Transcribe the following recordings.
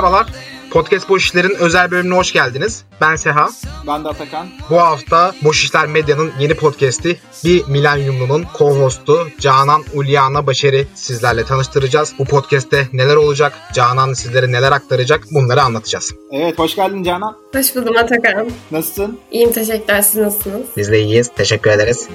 Merhabalar. Podcast Boş İşler'in özel bölümüne hoş geldiniz. Ben Seha. Ben de Atakan. Bu hafta Boş İşler Medya'nın yeni podcast'i Bir Milenyumlu'nun co-hostu Canan Ulyana Başarı sizlerle tanıştıracağız. Bu podcast'te neler olacak, Canan sizlere neler aktaracak bunları anlatacağız. Evet, hoş geldin Canan. Hoş buldum Atakan. Nasılsın? İyiyim, teşekkürler. Siz nasılsınız? Biz de iyiyiz, teşekkür ederiz.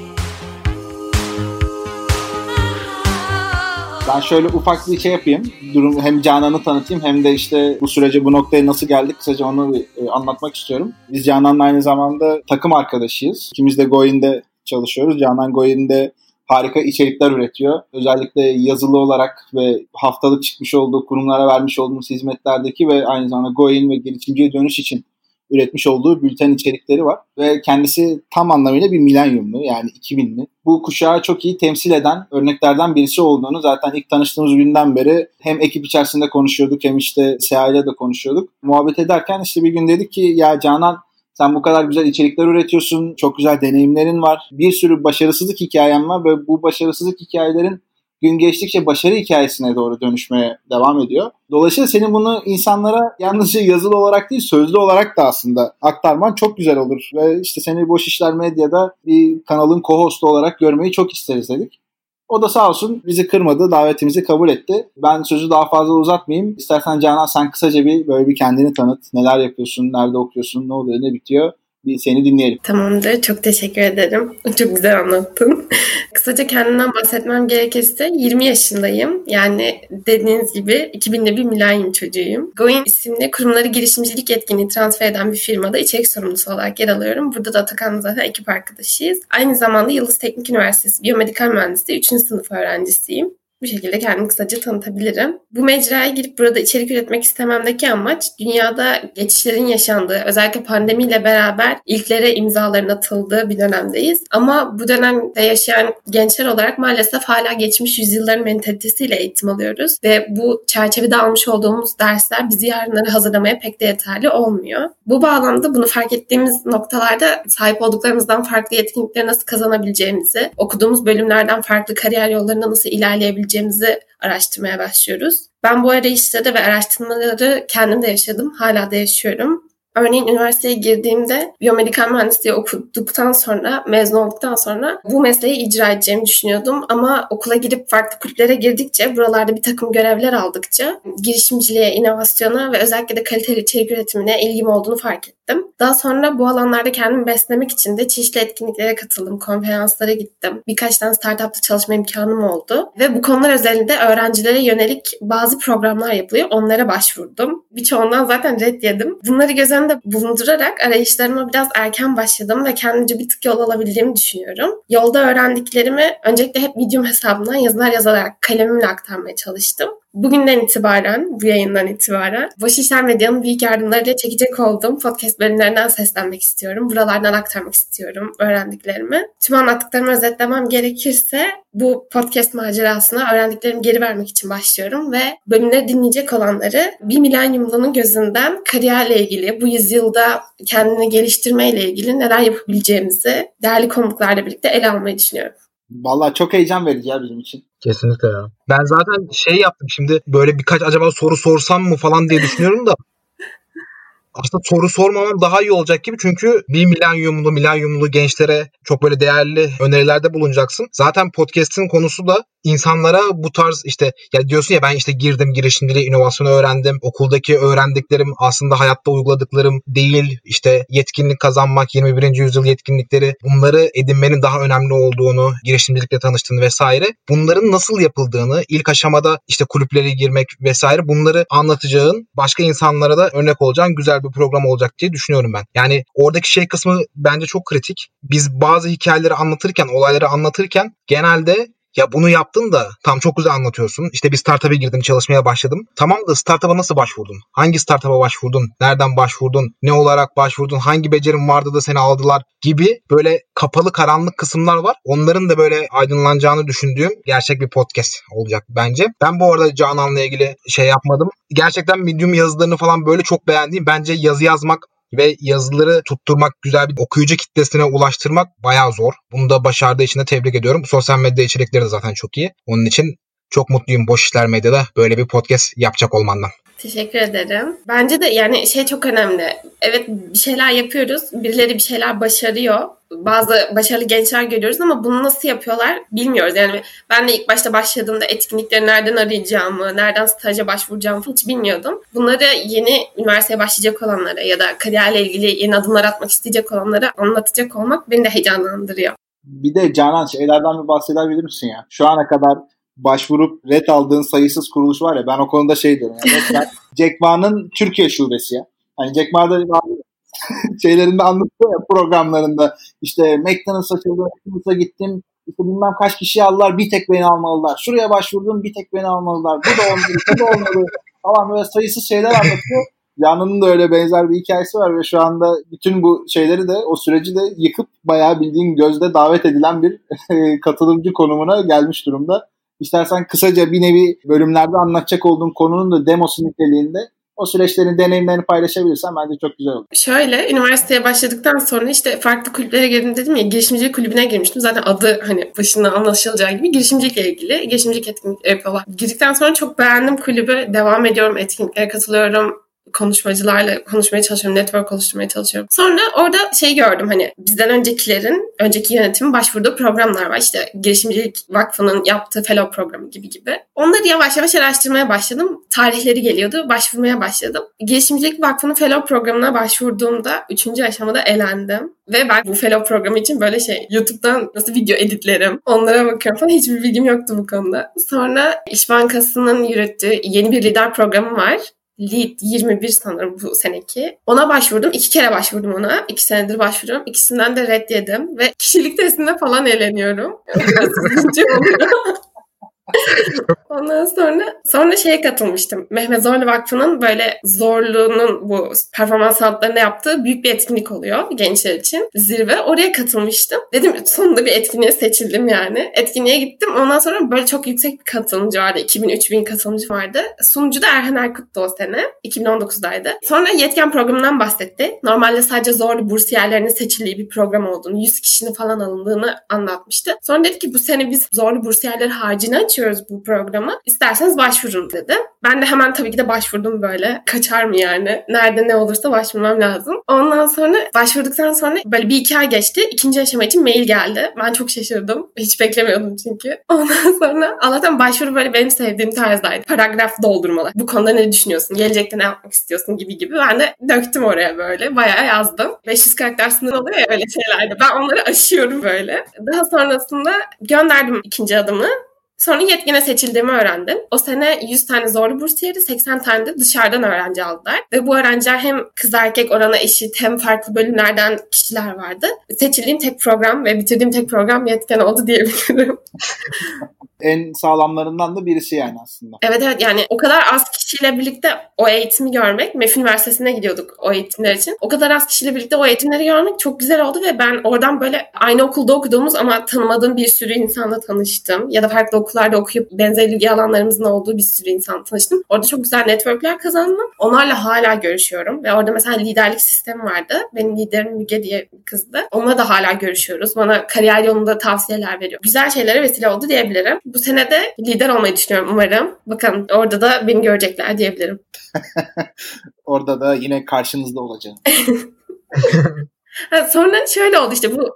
Ben şöyle ufak bir şey yapayım. Durum hem Canan'ı tanıtayım hem de işte bu sürece bu noktaya nasıl geldik kısaca onu e, anlatmak istiyorum. Biz Canan'la aynı zamanda takım arkadaşıyız. İkimiz de Goin'de çalışıyoruz. Canan Goin'de harika içerikler üretiyor. Özellikle yazılı olarak ve haftalık çıkmış olduğu kurumlara vermiş olduğumuz hizmetlerdeki ve aynı zamanda Goin ve girişimciye dönüş için üretmiş olduğu bülten içerikleri var. Ve kendisi tam anlamıyla bir milenyumlu yani 2000'li. Bu kuşağı çok iyi temsil eden örneklerden birisi olduğunu zaten ilk tanıştığımız günden beri hem ekip içerisinde konuşuyorduk hem işte Seha de konuşuyorduk. Muhabbet ederken işte bir gün dedik ki ya Canan sen bu kadar güzel içerikler üretiyorsun, çok güzel deneyimlerin var. Bir sürü başarısızlık hikayen var ve bu başarısızlık hikayelerin gün geçtikçe başarı hikayesine doğru dönüşmeye devam ediyor. Dolayısıyla senin bunu insanlara yalnızca yazılı olarak değil sözlü olarak da aslında aktarman çok güzel olur. Ve işte seni Boş İşler Medya'da bir kanalın co-hostu olarak görmeyi çok isteriz dedik. O da sağ olsun bizi kırmadı, davetimizi kabul etti. Ben sözü daha fazla uzatmayayım. İstersen Canan sen kısaca bir böyle bir kendini tanıt. Neler yapıyorsun, nerede okuyorsun, ne oluyor, ne bitiyor bir seni dinleyelim. Tamamdır. Çok teşekkür ederim. Çok güzel anlattın. Kısaca kendimden bahsetmem gerekirse 20 yaşındayım. Yani dediğiniz gibi 2000'de bir milenyum çocuğuyum. Goin isimli kurumları girişimcilik etkinliği transfer eden bir firmada içerik sorumlusu olarak yer alıyorum. Burada da Atakan'la zaten ekip arkadaşıyız. Aynı zamanda Yıldız Teknik Üniversitesi Biyomedikal Mühendisliği 3. sınıf öğrencisiyim. Bu şekilde kendimi kısaca tanıtabilirim. Bu mecraya girip burada içerik üretmek istememdeki amaç dünyada geçişlerin yaşandığı, özellikle pandemiyle beraber ilklere imzaların atıldığı bir dönemdeyiz. Ama bu dönemde yaşayan gençler olarak maalesef hala geçmiş yüzyılların mentalitesiyle eğitim alıyoruz ve bu çerçevede almış olduğumuz dersler bizi yarınları hazırlamaya pek de yeterli olmuyor. Bu bağlamda bunu fark ettiğimiz noktalarda sahip olduklarımızdan farklı yetkinlikleri nasıl kazanabileceğimizi, okuduğumuz bölümlerden farklı kariyer yollarında nasıl ilerleyebileceğimizi yapabileceğimizi araştırmaya başlıyoruz. Ben bu arayışları ve araştırmaları kendim de yaşadım. Hala da yaşıyorum. Örneğin üniversiteye girdiğimde biyomedikal mühendisliği okuduktan sonra, mezun olduktan sonra bu mesleği icra edeceğimi düşünüyordum. Ama okula girip farklı kulüplere girdikçe, buralarda bir takım görevler aldıkça girişimciliğe, inovasyona ve özellikle de kaliteli içerik üretimine ilgim olduğunu fark ettim. Daha sonra bu alanlarda kendimi beslemek için de çeşitli etkinliklere katıldım, konferanslara gittim. Birkaç tane startupta çalışma imkanım oldu. Ve bu konular özelinde öğrencilere yönelik bazı programlar yapılıyor. Onlara başvurdum. Birçoğundan zaten red yedim. Bunları göz önünde bulundurarak arayışlarıma biraz erken başladım ve kendimce bir tık yol alabildiğimi düşünüyorum. Yolda öğrendiklerimi öncelikle hep Medium hesabından yazılar yazarak kalemimle aktarmaya çalıştım. Bugünden itibaren, bu yayından itibaren İşler Medya'nın büyük yardımlarıyla çekecek olduğum podcast bölümlerinden seslenmek istiyorum. Buralardan aktarmak istiyorum öğrendiklerimi. Tüm anlattıklarımı özetlemem gerekirse bu podcast macerasına öğrendiklerimi geri vermek için başlıyorum ve bölümleri dinleyecek olanları bir milenyumlunun gözünden kariyerle ilgili, bu yüzyılda kendini geliştirmeyle ilgili neler yapabileceğimizi değerli konuklarla birlikte ele almayı düşünüyorum. Vallahi çok heyecan verici ya bizim için. Kesinlikle ya. Ben zaten şey yaptım şimdi böyle birkaç acaba soru sorsam mı falan diye düşünüyorum da aslında soru sormamam daha iyi olacak gibi çünkü bir milenyumlu milenyumlu gençlere çok böyle değerli önerilerde bulunacaksın. Zaten podcast'in konusu da insanlara bu tarz işte ya diyorsun ya ben işte girdim girişimciliği, inovasyonu öğrendim. Okuldaki öğrendiklerim aslında hayatta uyguladıklarım değil. işte yetkinlik kazanmak, 21. yüzyıl yetkinlikleri bunları edinmenin daha önemli olduğunu, girişimcilikle tanıştığını vesaire. Bunların nasıl yapıldığını, ilk aşamada işte kulüplere girmek vesaire bunları anlatacağın, başka insanlara da örnek olacağın güzel bir program olacak diye düşünüyorum ben. Yani oradaki şey kısmı bence çok kritik. Biz bazı hikayeleri anlatırken, olayları anlatırken genelde ya bunu yaptın da tam çok güzel anlatıyorsun. İşte bir startup'a girdim çalışmaya başladım. Tamam da startup'a nasıl başvurdun? Hangi startup'a başvurdun? Nereden başvurdun? Ne olarak başvurdun? Hangi becerin vardı da seni aldılar? Gibi böyle kapalı karanlık kısımlar var. Onların da böyle aydınlanacağını düşündüğüm gerçek bir podcast olacak bence. Ben bu arada Canan'la ilgili şey yapmadım. Gerçekten Medium yazılarını falan böyle çok beğendiğim. Bence yazı yazmak ve yazıları tutturmak, güzel bir okuyucu kitlesine ulaştırmak bayağı zor. Bunu da başardığı için de tebrik ediyorum. Sosyal medya içerikleri de zaten çok iyi. Onun için çok mutluyum Boş İşler Medya'da böyle bir podcast yapacak olmandan. Teşekkür ederim. Bence de yani şey çok önemli. Evet bir şeyler yapıyoruz. Birileri bir şeyler başarıyor. Bazı başarılı gençler görüyoruz ama bunu nasıl yapıyorlar bilmiyoruz. Yani ben de ilk başta başladığımda etkinlikleri nereden arayacağımı, nereden staja başvuracağımı hiç bilmiyordum. Bunları yeni üniversiteye başlayacak olanlara ya da kariyerle ilgili yeni adımlar atmak isteyecek olanlara anlatacak olmak beni de heyecanlandırıyor. Bir de Canan şeylerden bir bahsedebilir misin ya? Şu ana kadar başvurup red aldığın sayısız kuruluş var ya ben o konuda şey diyorum. Yani Jack Ma'nın Türkiye şubesi ya. Hani Jack Ma'da şeylerinde anlatıyor ya programlarında işte McDonald's açıldı, McDonald's'a gittim işte bilmem kaç kişi aldılar bir tek beni almalılar. Şuraya başvurdum bir tek beni almalılar. Bu da olmalı, bu da olmalı falan böyle sayısız şeyler anlatıyor. Canan'ın da öyle benzer bir hikayesi var ve şu anda bütün bu şeyleri de o süreci de yıkıp bayağı bildiğin gözde davet edilen bir katılımcı konumuna gelmiş durumda. İstersen kısaca bir nevi bölümlerde anlatacak olduğum konunun da demosu niteliğinde o süreçlerin deneyimlerini paylaşabilirsen bence çok güzel olur. Şöyle üniversiteye başladıktan sonra işte farklı kulüplere girdim dedim ya girişimcilik kulübüne girmiştim. Zaten adı hani başından anlaşılacağı gibi girişimcilikle ilgili girişimcilik etkinlikleri yapıyorlar. Girdikten sonra çok beğendim kulübü. Devam ediyorum etkinliklere katılıyorum konuşmacılarla konuşmaya çalışıyorum, network oluşturmaya çalışıyorum. Sonra orada şey gördüm hani bizden öncekilerin, önceki yönetimin başvurduğu programlar var. İşte Girişimcilik Vakfı'nın yaptığı fellow programı gibi gibi. Onları yavaş yavaş araştırmaya başladım. Tarihleri geliyordu, başvurmaya başladım. Girişimcilik Vakfı'nın fellow programına başvurduğumda üçüncü aşamada elendim. Ve ben bu fellow programı için böyle şey YouTube'dan nasıl video editlerim onlara bakıyorum falan hiçbir bilgim yoktu bu konuda. Sonra İş Bankası'nın yürüttüğü yeni bir lider programı var. Lead 21 sanırım bu seneki. Ona başvurdum. iki kere başvurdum ona. İki senedir başvuruyorum. İkisinden de red. Ve kişilik testinde falan eğleniyorum. Ondan sonra sonra şeye katılmıştım. Mehmet Zorlu Vakfı'nın böyle Zorlu'nun bu performans sanatlarında yaptığı büyük bir etkinlik oluyor gençler için. Zirve. Oraya katılmıştım. Dedim sonunda bir etkinliğe seçildim yani. Etkinliğe gittim. Ondan sonra böyle çok yüksek bir katılımcı vardı. 2000-3000 katılımcı vardı. Sunucu da Erhan Erkut'tu o sene. 2019'daydı. Sonra yetken programından bahsetti. Normalde sadece Zorlu bursiyerlerinin seçildiği bir program olduğunu, 100 kişinin falan alındığını anlatmıştı. Sonra dedi ki bu sene biz Zorlu bursiyerler harcını açıyoruz bu programı. İsterseniz başvurun dedi. Ben de hemen tabii ki de başvurdum böyle. Kaçar mı yani? Nerede ne olursa başvurmam lazım. Ondan sonra başvurduktan sonra böyle bir iki ay geçti. İkinci aşama için mail geldi. Ben çok şaşırdım. Hiç beklemiyordum çünkü. Ondan sonra Allah'tan başvuru böyle benim sevdiğim tarzdaydı. Paragraf doldurmalı. Bu konuda ne düşünüyorsun? Gelecekte ne yapmak istiyorsun gibi gibi. Ben de döktüm oraya böyle. Bayağı yazdım. 500 karakter sınır oluyor ya öyle şeylerde. Ben onları aşıyorum böyle. Daha sonrasında gönderdim ikinci adımı. Sonra yetkine seçildiğimi öğrendim. O sene 100 tane zorlu bursiyeri, 80 tane de dışarıdan öğrenci aldılar. Ve bu öğrenciler hem kız erkek oranı eşit hem farklı bölümlerden kişiler vardı. Seçildiğim tek program ve bitirdiğim tek program yetken oldu diyebilirim. en sağlamlarından da birisi yani aslında. Evet evet yani o kadar az kişiyle birlikte o eğitimi görmek, MEF Üniversitesi'ne gidiyorduk o eğitimler için. O kadar az kişiyle birlikte o eğitimleri görmek çok güzel oldu ve ben oradan böyle aynı okulda okuduğumuz ama tanımadığım bir sürü insanla tanıştım. Ya da farklı okullarda okuyup benzer ilgi alanlarımızın olduğu bir sürü insan tanıştım. Orada çok güzel networkler kazandım. Onlarla hala görüşüyorum ve orada mesela liderlik sistemi vardı. Benim liderim Müge diye bir kızdı. Onunla da hala görüşüyoruz. Bana kariyer yolunda tavsiyeler veriyor. Güzel şeylere vesile oldu diyebilirim. Bu sene de lider olmayı düşünüyorum umarım. Bakalım orada da beni görecekler diyebilirim. orada da yine karşınızda olacağım. Sonra şöyle oldu işte bu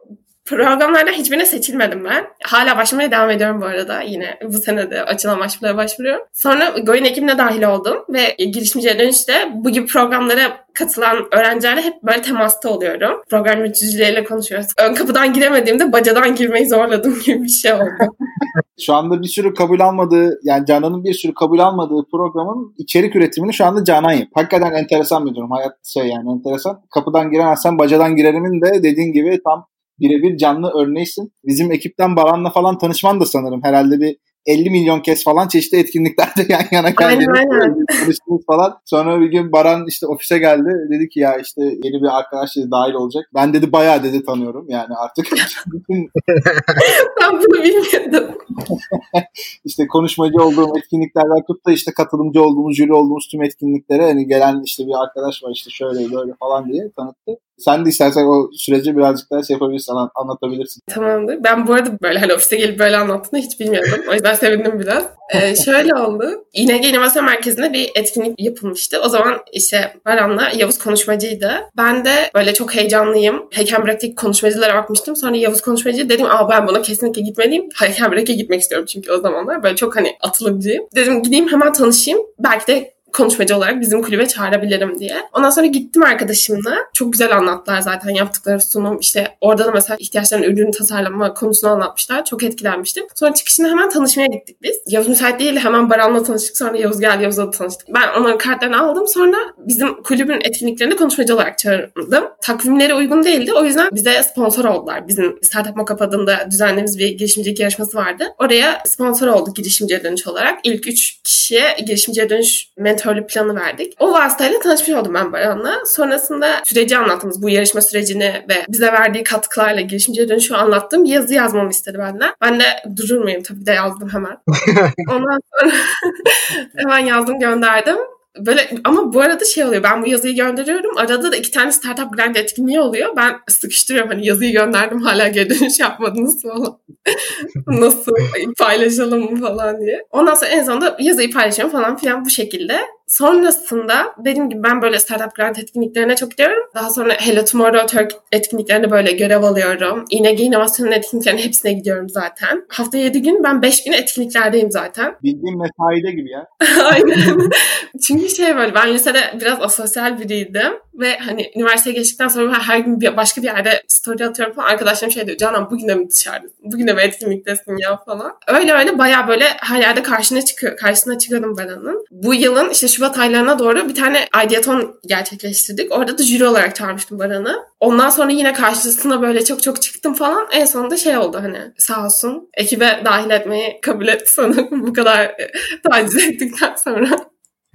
programlardan hiçbirine seçilmedim ben. Hala başvurmaya devam ediyorum bu arada. Yine bu sene de açılan başvurulara başvuruyorum. Sonra Goyun ekibine dahil oldum ve girişimciye dönüşte bu gibi programlara katılan öğrencilerle hep böyle temasta oluyorum. Program yöneticileriyle konuşuyoruz. Ön kapıdan giremediğimde bacadan girmeyi zorladım gibi bir şey oldu. şu anda bir sürü kabul almadığı yani Canan'ın bir sürü kabul almadığı programın içerik üretimini şu anda Canan yap. Hakikaten enteresan bir durum. Hayat şey yani enteresan. Kapıdan giremezsen bacadan girerimin de dediğin gibi tam birebir canlı örneğisin. Bizim ekipten Baran'la falan tanışman da sanırım herhalde bir 50 milyon kez falan çeşitli etkinliklerde yan yana konuştuğumuz falan. Sonra bir gün Baran işte ofise geldi. Dedi ki ya işte yeni bir arkadaş dedi dahil olacak. Ben dedi bayağı dedi tanıyorum yani artık. ben bunu bilmiyordum. İşte konuşmacı olduğum etkinliklerden tut da işte katılımcı olduğumuz, jüri olduğumuz tüm etkinliklere hani gelen işte bir arkadaş var işte şöyle böyle falan diye tanıttı. Sen de istersen o süreci birazcık daha şey yapabilirsin, anlatabilirsin. Tamamdır. Ben bu arada böyle hani ofise gelip böyle anlattığını hiç bilmiyordum. O yüzden sevindim biraz. Ee, şöyle oldu. İNG İnovasyon Merkezi'nde bir etkinlik yapılmıştı. O zaman işte Baran'la Yavuz konuşmacıydı. Ben de böyle çok heyecanlıyım. Heykelbrek'teki konuşmacılara bakmıştım. Sonra Yavuz konuşmacı dedim aa ben buna kesinlikle gitmeliyim. Heykelbrek'e gitmek istiyorum çünkü o zamanlar. Böyle çok hani atılımcıyım. Dedim gideyim hemen tanışayım. Belki de konuşmacı olarak bizim kulübe çağırabilirim diye. Ondan sonra gittim arkadaşımla. Çok güzel anlattılar zaten yaptıkları sunum. İşte orada da mesela ihtiyaçların ürünü tasarlama konusunu anlatmışlar. Çok etkilenmiştim. Sonra çıkışında hemen tanışmaya gittik biz. Yavuz müsait değil hemen Baran'la tanıştık. Sonra Yavuz geldi Yavuz'la da tanıştık. Ben onların kartlarını aldım. Sonra bizim kulübün etkinliklerinde konuşmacı olarak çağırdım. Takvimleri uygun değildi. O yüzden bize sponsor oldular. Bizim Startup Mockup adında düzenlediğimiz bir girişimcilik yarışması vardı. Oraya sponsor olduk girişimciye dönüş olarak. İlk üç kişiye girişimciye dönüş mentörlük planı verdik. O vasıtayla tanışmış oldum ben Baran'la. Sonrasında süreci anlattığımız bu yarışma sürecini ve bize verdiği katkılarla girişimciye dönüşü anlattığım bir yazı yazmamı istedi benden. Ben de durur muyum? Tabii de yazdım hemen. Ondan sonra hemen yazdım gönderdim. Böyle ama bu arada şey oluyor. Ben bu yazıyı gönderiyorum. Arada da iki tane startup grant etkinliği oluyor. Ben sıkıştırıyorum hani yazıyı gönderdim hala geri dönüş yapmadınız falan. Nasıl paylaşalım falan diye. Ondan sonra en sonunda yazıyı paylaşıyorum falan filan bu şekilde. Sonrasında dediğim gibi ben böyle startup grant etkinliklerine çok gidiyorum. Daha sonra Hello Tomorrow Turk etkinliklerinde böyle görev alıyorum. İNG İnovasyon'un etkinliklerinin hepsine gidiyorum zaten. Hafta 7 gün ben 5 gün etkinliklerdeyim zaten. Bildiğin mesaide gibi ya. Aynen. Çünkü şey böyle ben lisede biraz asosyal biriydim. Ve hani üniversiteye geçtikten sonra her gün bir, başka bir yerde story atıyorum falan. Arkadaşlarım şey diyor Canan bugün de mi dışarıdasın? Bugün de mi etkinliktesin ya falan. Öyle öyle baya böyle her yerde karşına çıkıyor, karşısına çıkıyordum ben onun. Bu yılın işte Şubat aylarına doğru bir tane Ideaton gerçekleştirdik. Orada da jüri olarak çağırmıştım Baran'ı. Ondan sonra yine karşısına böyle çok çok çıktım falan. En sonunda şey oldu hani sağ olsun ekibe dahil etmeyi kabul etti sanırım bu kadar e, taciz ettikten sonra.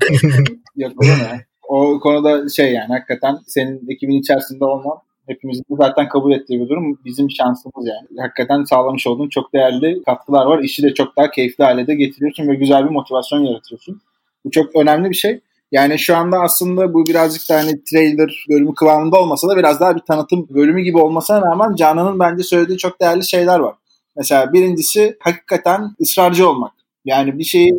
Yok o ne? O konuda şey yani hakikaten senin ekibin içerisinde olman hepimizin zaten kabul ettiği bir durum. Bizim şansımız yani. Hakikaten sağlamış olduğun çok değerli katkılar var. İşi de çok daha keyifli hale de getiriyorsun ve güzel bir motivasyon yaratıyorsun. Bu çok önemli bir şey. Yani şu anda aslında bu birazcık da hani trailer bölümü kıvamında olmasa da biraz daha bir tanıtım bölümü gibi olmasına rağmen Canan'ın bence söylediği çok değerli şeyler var. Mesela birincisi hakikaten ısrarcı olmak. Yani bir şeyi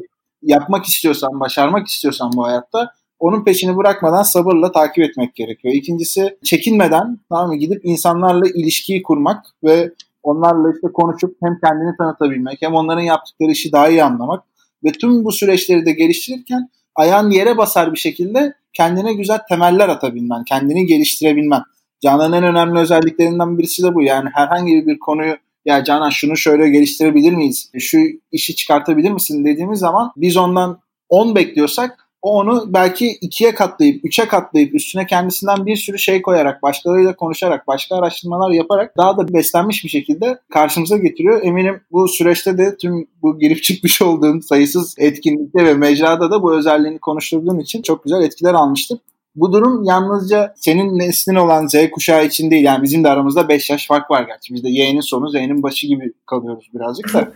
yapmak istiyorsan, başarmak istiyorsan bu hayatta onun peşini bırakmadan sabırla takip etmek gerekiyor. İkincisi çekinmeden tamam mı gidip insanlarla ilişkiyi kurmak ve onlarla işte konuşup hem kendini tanıtabilmek hem onların yaptıkları işi daha iyi anlamak ve tüm bu süreçleri de geliştirirken ayağın yere basar bir şekilde kendine güzel temeller atabilmen, kendini geliştirebilmen. Canan'ın en önemli özelliklerinden birisi de bu. Yani herhangi bir konuyu ya Canan şunu şöyle geliştirebilir miyiz? Şu işi çıkartabilir misin dediğimiz zaman biz ondan 10 bekliyorsak o onu belki ikiye katlayıp, üçe katlayıp üstüne kendisinden bir sürü şey koyarak, başkalarıyla konuşarak, başka araştırmalar yaparak daha da beslenmiş bir şekilde karşımıza getiriyor. Eminim bu süreçte de tüm bu girip çıkmış olduğun sayısız etkinlikte ve mecrada da bu özelliğini konuşturduğun için çok güzel etkiler almıştır. Bu durum yalnızca senin neslin olan Z kuşağı için değil. Yani bizim de aramızda 5 yaş fark var gerçi. Biz de Y'nin sonu Z'nin başı gibi kalıyoruz birazcık da.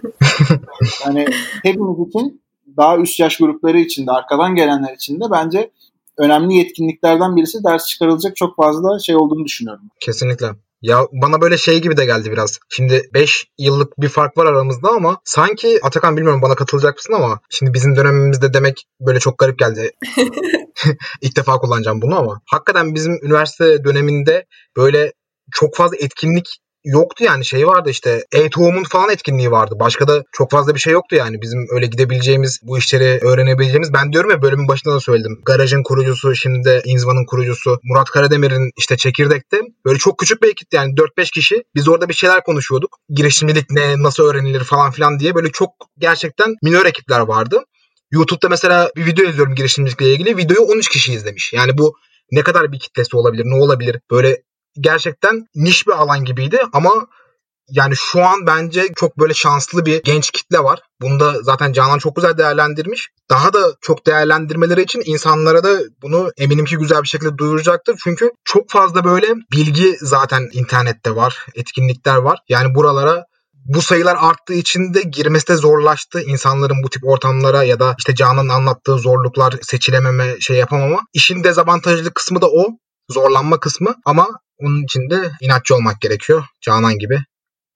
yani hepimiz için daha üst yaş grupları için de arkadan gelenler için de bence önemli yetkinliklerden birisi ders çıkarılacak çok fazla şey olduğunu düşünüyorum. Kesinlikle. Ya bana böyle şey gibi de geldi biraz. Şimdi 5 yıllık bir fark var aramızda ama sanki Atakan bilmiyorum bana katılacak mısın ama şimdi bizim dönemimizde demek böyle çok garip geldi. İlk defa kullanacağım bunu ama hakikaten bizim üniversite döneminde böyle çok fazla etkinlik yoktu yani şey vardı işte e-tohum'un falan etkinliği vardı. Başka da çok fazla bir şey yoktu yani. Bizim öyle gidebileceğimiz, bu işleri öğrenebileceğimiz. Ben diyorum ya bölümün başında da söyledim. Garajın kurucusu, şimdi de Inzva'nın kurucusu Murat Karademir'in işte çekirdekte böyle çok küçük bir ekipti yani 4-5 kişi. Biz orada bir şeyler konuşuyorduk. Girişimcilik ne, nasıl öğrenilir falan filan diye böyle çok gerçekten minör ekipler vardı. YouTube'da mesela bir video izliyorum girişimcilikle ilgili. Videoyu 13 kişi izlemiş. Yani bu ne kadar bir kitlesi olabilir, ne olabilir? Böyle gerçekten niş bir alan gibiydi ama yani şu an bence çok böyle şanslı bir genç kitle var. Bunu da zaten Canan çok güzel değerlendirmiş. Daha da çok değerlendirmeleri için insanlara da bunu eminim ki güzel bir şekilde duyuracaktır. Çünkü çok fazla böyle bilgi zaten internette var, etkinlikler var. Yani buralara bu sayılar arttığı için de girmesi de zorlaştı. İnsanların bu tip ortamlara ya da işte Canan'ın anlattığı zorluklar, seçilememe, şey yapamama. İşin dezavantajlı kısmı da o zorlanma kısmı ama onun için de inatçı olmak gerekiyor. Canan gibi.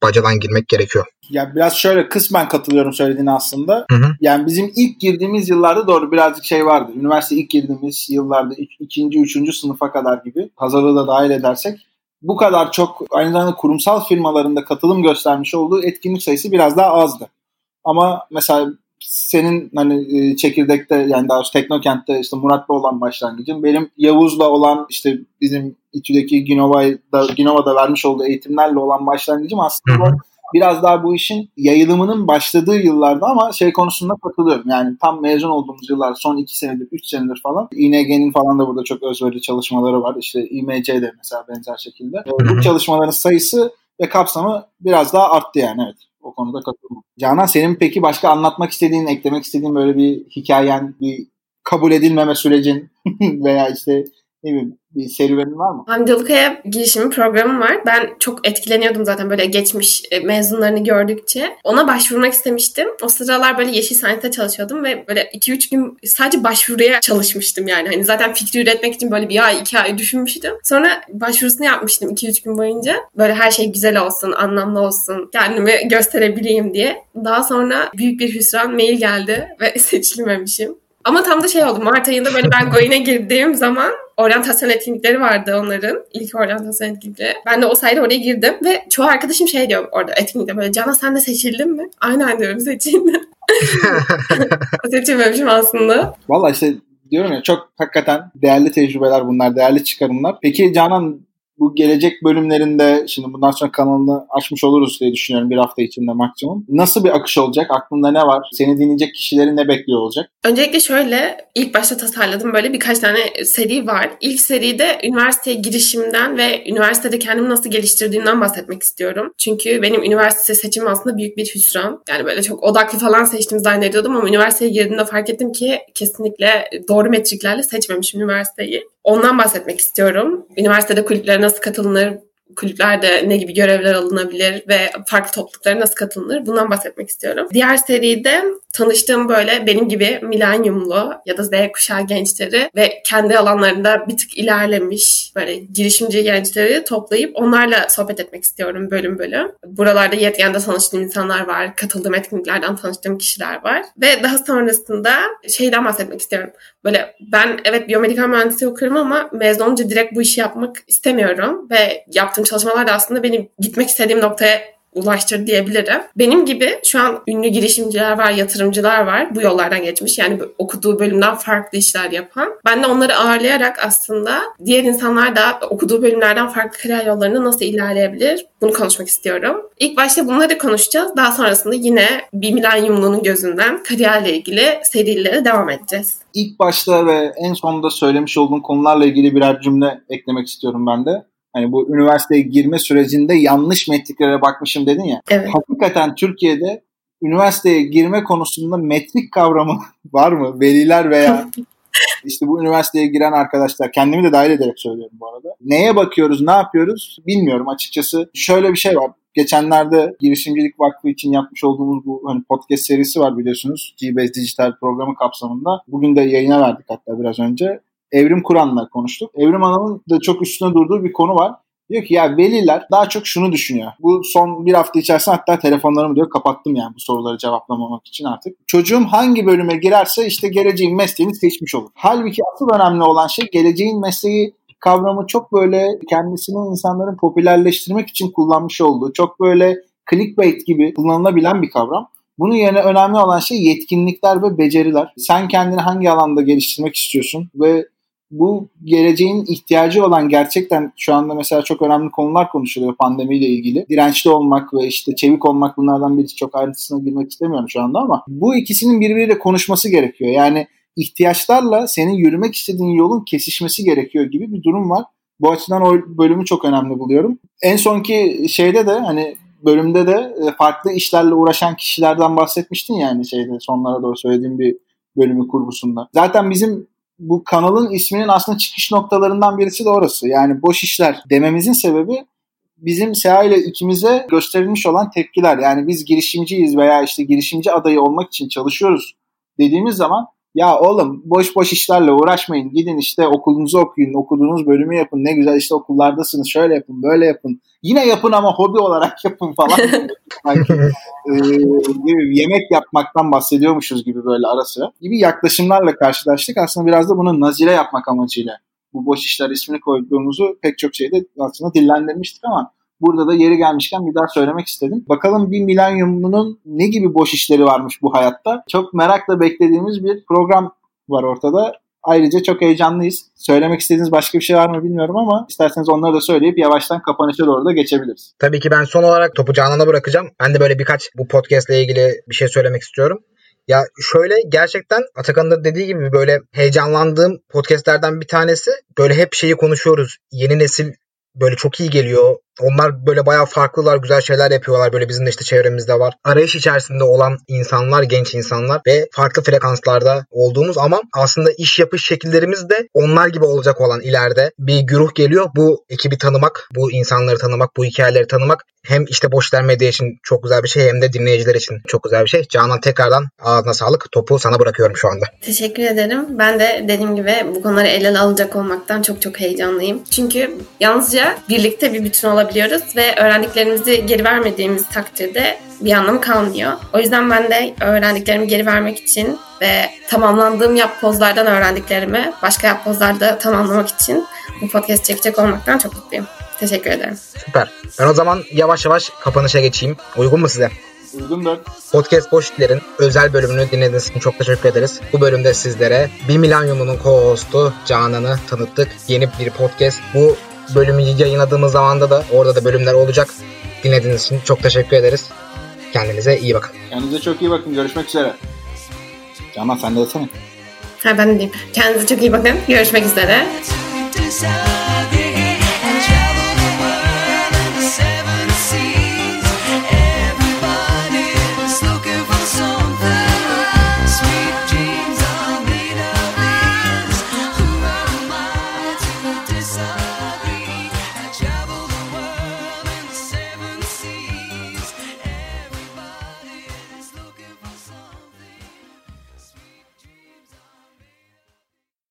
bacadan girmek gerekiyor. Ya biraz şöyle kısmen katılıyorum söylediğine aslında. Hı hı. Yani bizim ilk girdiğimiz yıllarda doğru birazcık şey vardı. Üniversite ilk girdiğimiz yıllarda ik- ikinci, üçüncü sınıfa kadar gibi hazırlığı da dahil edersek bu kadar çok aynı zamanda kurumsal firmalarında katılım göstermiş olduğu etkinlik sayısı biraz daha azdı. Ama mesela senin hani e, çekirdekte yani daha Teknokent'te işte Murat'la olan başlangıcım benim Yavuz'la olan işte bizim İTÜ'deki Ginova'da, Ginova'da vermiş olduğu eğitimlerle olan başlangıcım aslında Hı hı. biraz daha bu işin yayılımının başladığı yıllarda ama şey konusunda katılıyorum. Yani tam mezun olduğumuz yıllar son 2 senedir, 3 senedir falan. İNG'nin falan da burada çok özverili çalışmaları var. İşte İMC de mesela benzer şekilde. hı. Bu çalışmaların sayısı ve kapsamı biraz daha arttı yani evet. O konuda katılıyorum. Canan senin peki başka anlatmak istediğin, eklemek istediğin böyle bir hikayen, bir kabul edilmeme sürecin veya işte ne bileyim bir serüvenin var mı? Hamdi Ulukaya girişimi programı var. Ben çok etkileniyordum zaten böyle geçmiş e, mezunlarını gördükçe. Ona başvurmak istemiştim. O sıralar böyle Yeşil Sanat'ta çalışıyordum ve böyle 2-3 gün sadece başvuruya çalışmıştım yani. Hani zaten fikri üretmek için böyle bir ay, iki ay düşünmüştüm. Sonra başvurusunu yapmıştım 2-3 gün boyunca. Böyle her şey güzel olsun, anlamlı olsun, kendimi gösterebileyim diye. Daha sonra büyük bir hüsran mail geldi ve seçilmemişim. Ama tam da şey oldu. Mart ayında böyle ben Goin'e girdiğim zaman oryantasyon etkinlikleri vardı onların. İlk oryantasyon etkinlikleri. Ben de o sayede oraya girdim ve çoğu arkadaşım şey diyor orada etkinlikte böyle Cana sen de seçildin mi? Aynen diyorum seçildim. Seçilmemişim aslında. Valla işte diyorum ya çok hakikaten değerli tecrübeler bunlar, değerli çıkarımlar. Peki Canan bu gelecek bölümlerinde şimdi bundan sonra kanalını açmış oluruz diye düşünüyorum bir hafta içinde maksimum. Nasıl bir akış olacak? Aklında ne var? Seni dinleyecek kişileri ne bekliyor olacak? Öncelikle şöyle ilk başta tasarladım böyle birkaç tane seri var. İlk seride üniversiteye girişimden ve üniversitede kendimi nasıl geliştirdiğimden bahsetmek istiyorum. Çünkü benim üniversite seçimim aslında büyük bir hüsran. Yani böyle çok odaklı falan seçtim zannediyordum ama üniversiteye girdiğimde fark ettim ki kesinlikle doğru metriklerle seçmemişim üniversiteyi. Ondan bahsetmek istiyorum. Üniversitede kulüplere nasıl katılınır, kulüplerde ne gibi görevler alınabilir ve farklı topluluklara nasıl katılınır bundan bahsetmek istiyorum. Diğer seride tanıştığım böyle benim gibi milenyumlu ya da Z kuşağı gençleri ve kendi alanlarında bir tık ilerlemiş böyle girişimci gençleri toplayıp onlarla sohbet etmek istiyorum bölüm bölüm. Buralarda yetkende tanıştığım insanlar var, katıldığım etkinliklerden tanıştığım kişiler var ve daha sonrasında şeyden bahsetmek istiyorum. Böyle ben evet biyomedikal mühendisliği okuyorum ama mezun olunca direkt bu işi yapmak istemiyorum ve yaptığım çalışmalar da aslında benim gitmek istediğim noktaya ulaştır diyebilirim. Benim gibi şu an ünlü girişimciler var, yatırımcılar var. Bu yollardan geçmiş. Yani okuduğu bölümden farklı işler yapan. Ben de onları ağırlayarak aslında diğer insanlar da okuduğu bölümlerden farklı kariyer yollarında nasıl ilerleyebilir? Bunu konuşmak istiyorum. İlk başta bunları konuşacağız. Daha sonrasında yine bir milenyumluğunun gözünden kariyerle ilgili serilere devam edeceğiz. İlk başta ve en sonunda söylemiş olduğun konularla ilgili birer cümle eklemek istiyorum ben de. Hani bu üniversiteye girme sürecinde yanlış metriklere bakmışım dedin ya. Evet. Hakikaten Türkiye'de üniversiteye girme konusunda metrik kavramı var mı? Veliler veya işte bu üniversiteye giren arkadaşlar kendimi de dahil ederek söylüyorum bu arada. Neye bakıyoruz, ne yapıyoruz bilmiyorum açıkçası. Şöyle bir şey var. Geçenlerde Girişimcilik Vakfı için yapmış olduğumuz bu hani podcast serisi var biliyorsunuz. G-Base Dijital programı kapsamında. Bugün de yayına verdik hatta biraz önce. Evrim Kur'an'la konuştuk. Evrim Hanım'ın da çok üstüne durduğu bir konu var. Diyor ki ya veliler daha çok şunu düşünüyor. Bu son bir hafta içerisinde hatta telefonlarımı diyor kapattım yani bu soruları cevaplamamak için artık. Çocuğum hangi bölüme girerse işte geleceğin mesleğini seçmiş olur. Halbuki asıl önemli olan şey geleceğin mesleği kavramı çok böyle kendisini insanların popülerleştirmek için kullanmış olduğu, çok böyle clickbait gibi kullanılabilen bir kavram. Bunun yerine önemli olan şey yetkinlikler ve beceriler. Sen kendini hangi alanda geliştirmek istiyorsun ve bu geleceğin ihtiyacı olan gerçekten şu anda mesela çok önemli konular konuşuluyor pandemiyle ilgili. Dirençli olmak ve işte çevik olmak bunlardan birisi çok ayrıntısına girmek istemiyorum şu anda ama bu ikisinin birbiriyle konuşması gerekiyor. Yani ihtiyaçlarla senin yürümek istediğin yolun kesişmesi gerekiyor gibi bir durum var. Bu açıdan o bölümü çok önemli buluyorum. En sonki şeyde de hani bölümde de farklı işlerle uğraşan kişilerden bahsetmiştin yani şeyde sonlara doğru söylediğim bir bölümü kurgusunda. Zaten bizim bu kanalın isminin aslında çıkış noktalarından birisi de orası. Yani boş işler dememizin sebebi bizim Seha ile ikimize gösterilmiş olan tepkiler. Yani biz girişimciyiz veya işte girişimci adayı olmak için çalışıyoruz dediğimiz zaman Ya oğlum boş boş işlerle uğraşmayın. Gidin işte okulunuzu okuyun. Okuduğunuz bölümü yapın. Ne güzel işte okullardasınız. Şöyle yapın böyle yapın. Yine yapın ama hobi olarak yapın falan. Sanki, e, gibi yemek yapmaktan bahsediyormuşuz gibi böyle ara sıra. Gibi yaklaşımlarla karşılaştık. Aslında biraz da bunu nazire yapmak amacıyla bu boş işler ismini koyduğumuzu pek çok şeyde aslında dillendirmiştik ama burada da yeri gelmişken bir daha söylemek istedim. Bakalım bir milenyumunun ne gibi boş işleri varmış bu hayatta. Çok merakla beklediğimiz bir program var ortada. Ayrıca çok heyecanlıyız. Söylemek istediğiniz başka bir şey var mı bilmiyorum ama isterseniz onları da söyleyip yavaştan kapanışa doğru da geçebiliriz. Tabii ki ben son olarak topu Canan'a bırakacağım. Ben de böyle birkaç bu podcast ile ilgili bir şey söylemek istiyorum. Ya şöyle gerçekten Atakan'ın da dediği gibi böyle heyecanlandığım podcastlerden bir tanesi. Böyle hep şeyi konuşuyoruz. Yeni nesil böyle çok iyi geliyor. Onlar böyle bayağı farklılar, güzel şeyler yapıyorlar. Böyle bizim de işte çevremizde var. Arayış içerisinde olan insanlar, genç insanlar ve farklı frekanslarda olduğumuz ama aslında iş yapış şekillerimiz de onlar gibi olacak olan ileride bir güruh geliyor. Bu ekibi tanımak, bu insanları tanımak, bu hikayeleri tanımak hem işte Boşler Medya için çok güzel bir şey hem de dinleyiciler için çok güzel bir şey. Canan tekrardan ağzına sağlık. Topu sana bırakıyorum şu anda. Teşekkür ederim. Ben de dediğim gibi bu konuları el ele alacak olmaktan çok çok heyecanlıyım. Çünkü yalnızca birlikte bir bütün olabiliyoruz ve öğrendiklerimizi geri vermediğimiz takdirde bir anlamı kalmıyor. O yüzden ben de öğrendiklerimi geri vermek için ve tamamlandığım yap pozlardan öğrendiklerimi başka yap pozlarda tamamlamak için bu podcast çekecek olmaktan çok mutluyum. Teşekkür ederim. Süper. Ben o zaman yavaş yavaş kapanışa geçeyim. Uygun mu size? Uygundur. Podcast Boşitler'in özel bölümünü dinlediğiniz için çok teşekkür ederiz. Bu bölümde sizlere bir milenyumunun co-hostu Canan'ı tanıttık. Yeni bir podcast. Bu bölümü yayınladığımız zamanda da orada da bölümler olacak. Dinlediğiniz için çok teşekkür ederiz. Kendinize iyi bakın. Kendinize çok iyi bakın. Görüşmek üzere. Canan sen de desene. Ha ben de diyeyim. Kendinize çok iyi bakın. Görüşmek üzere.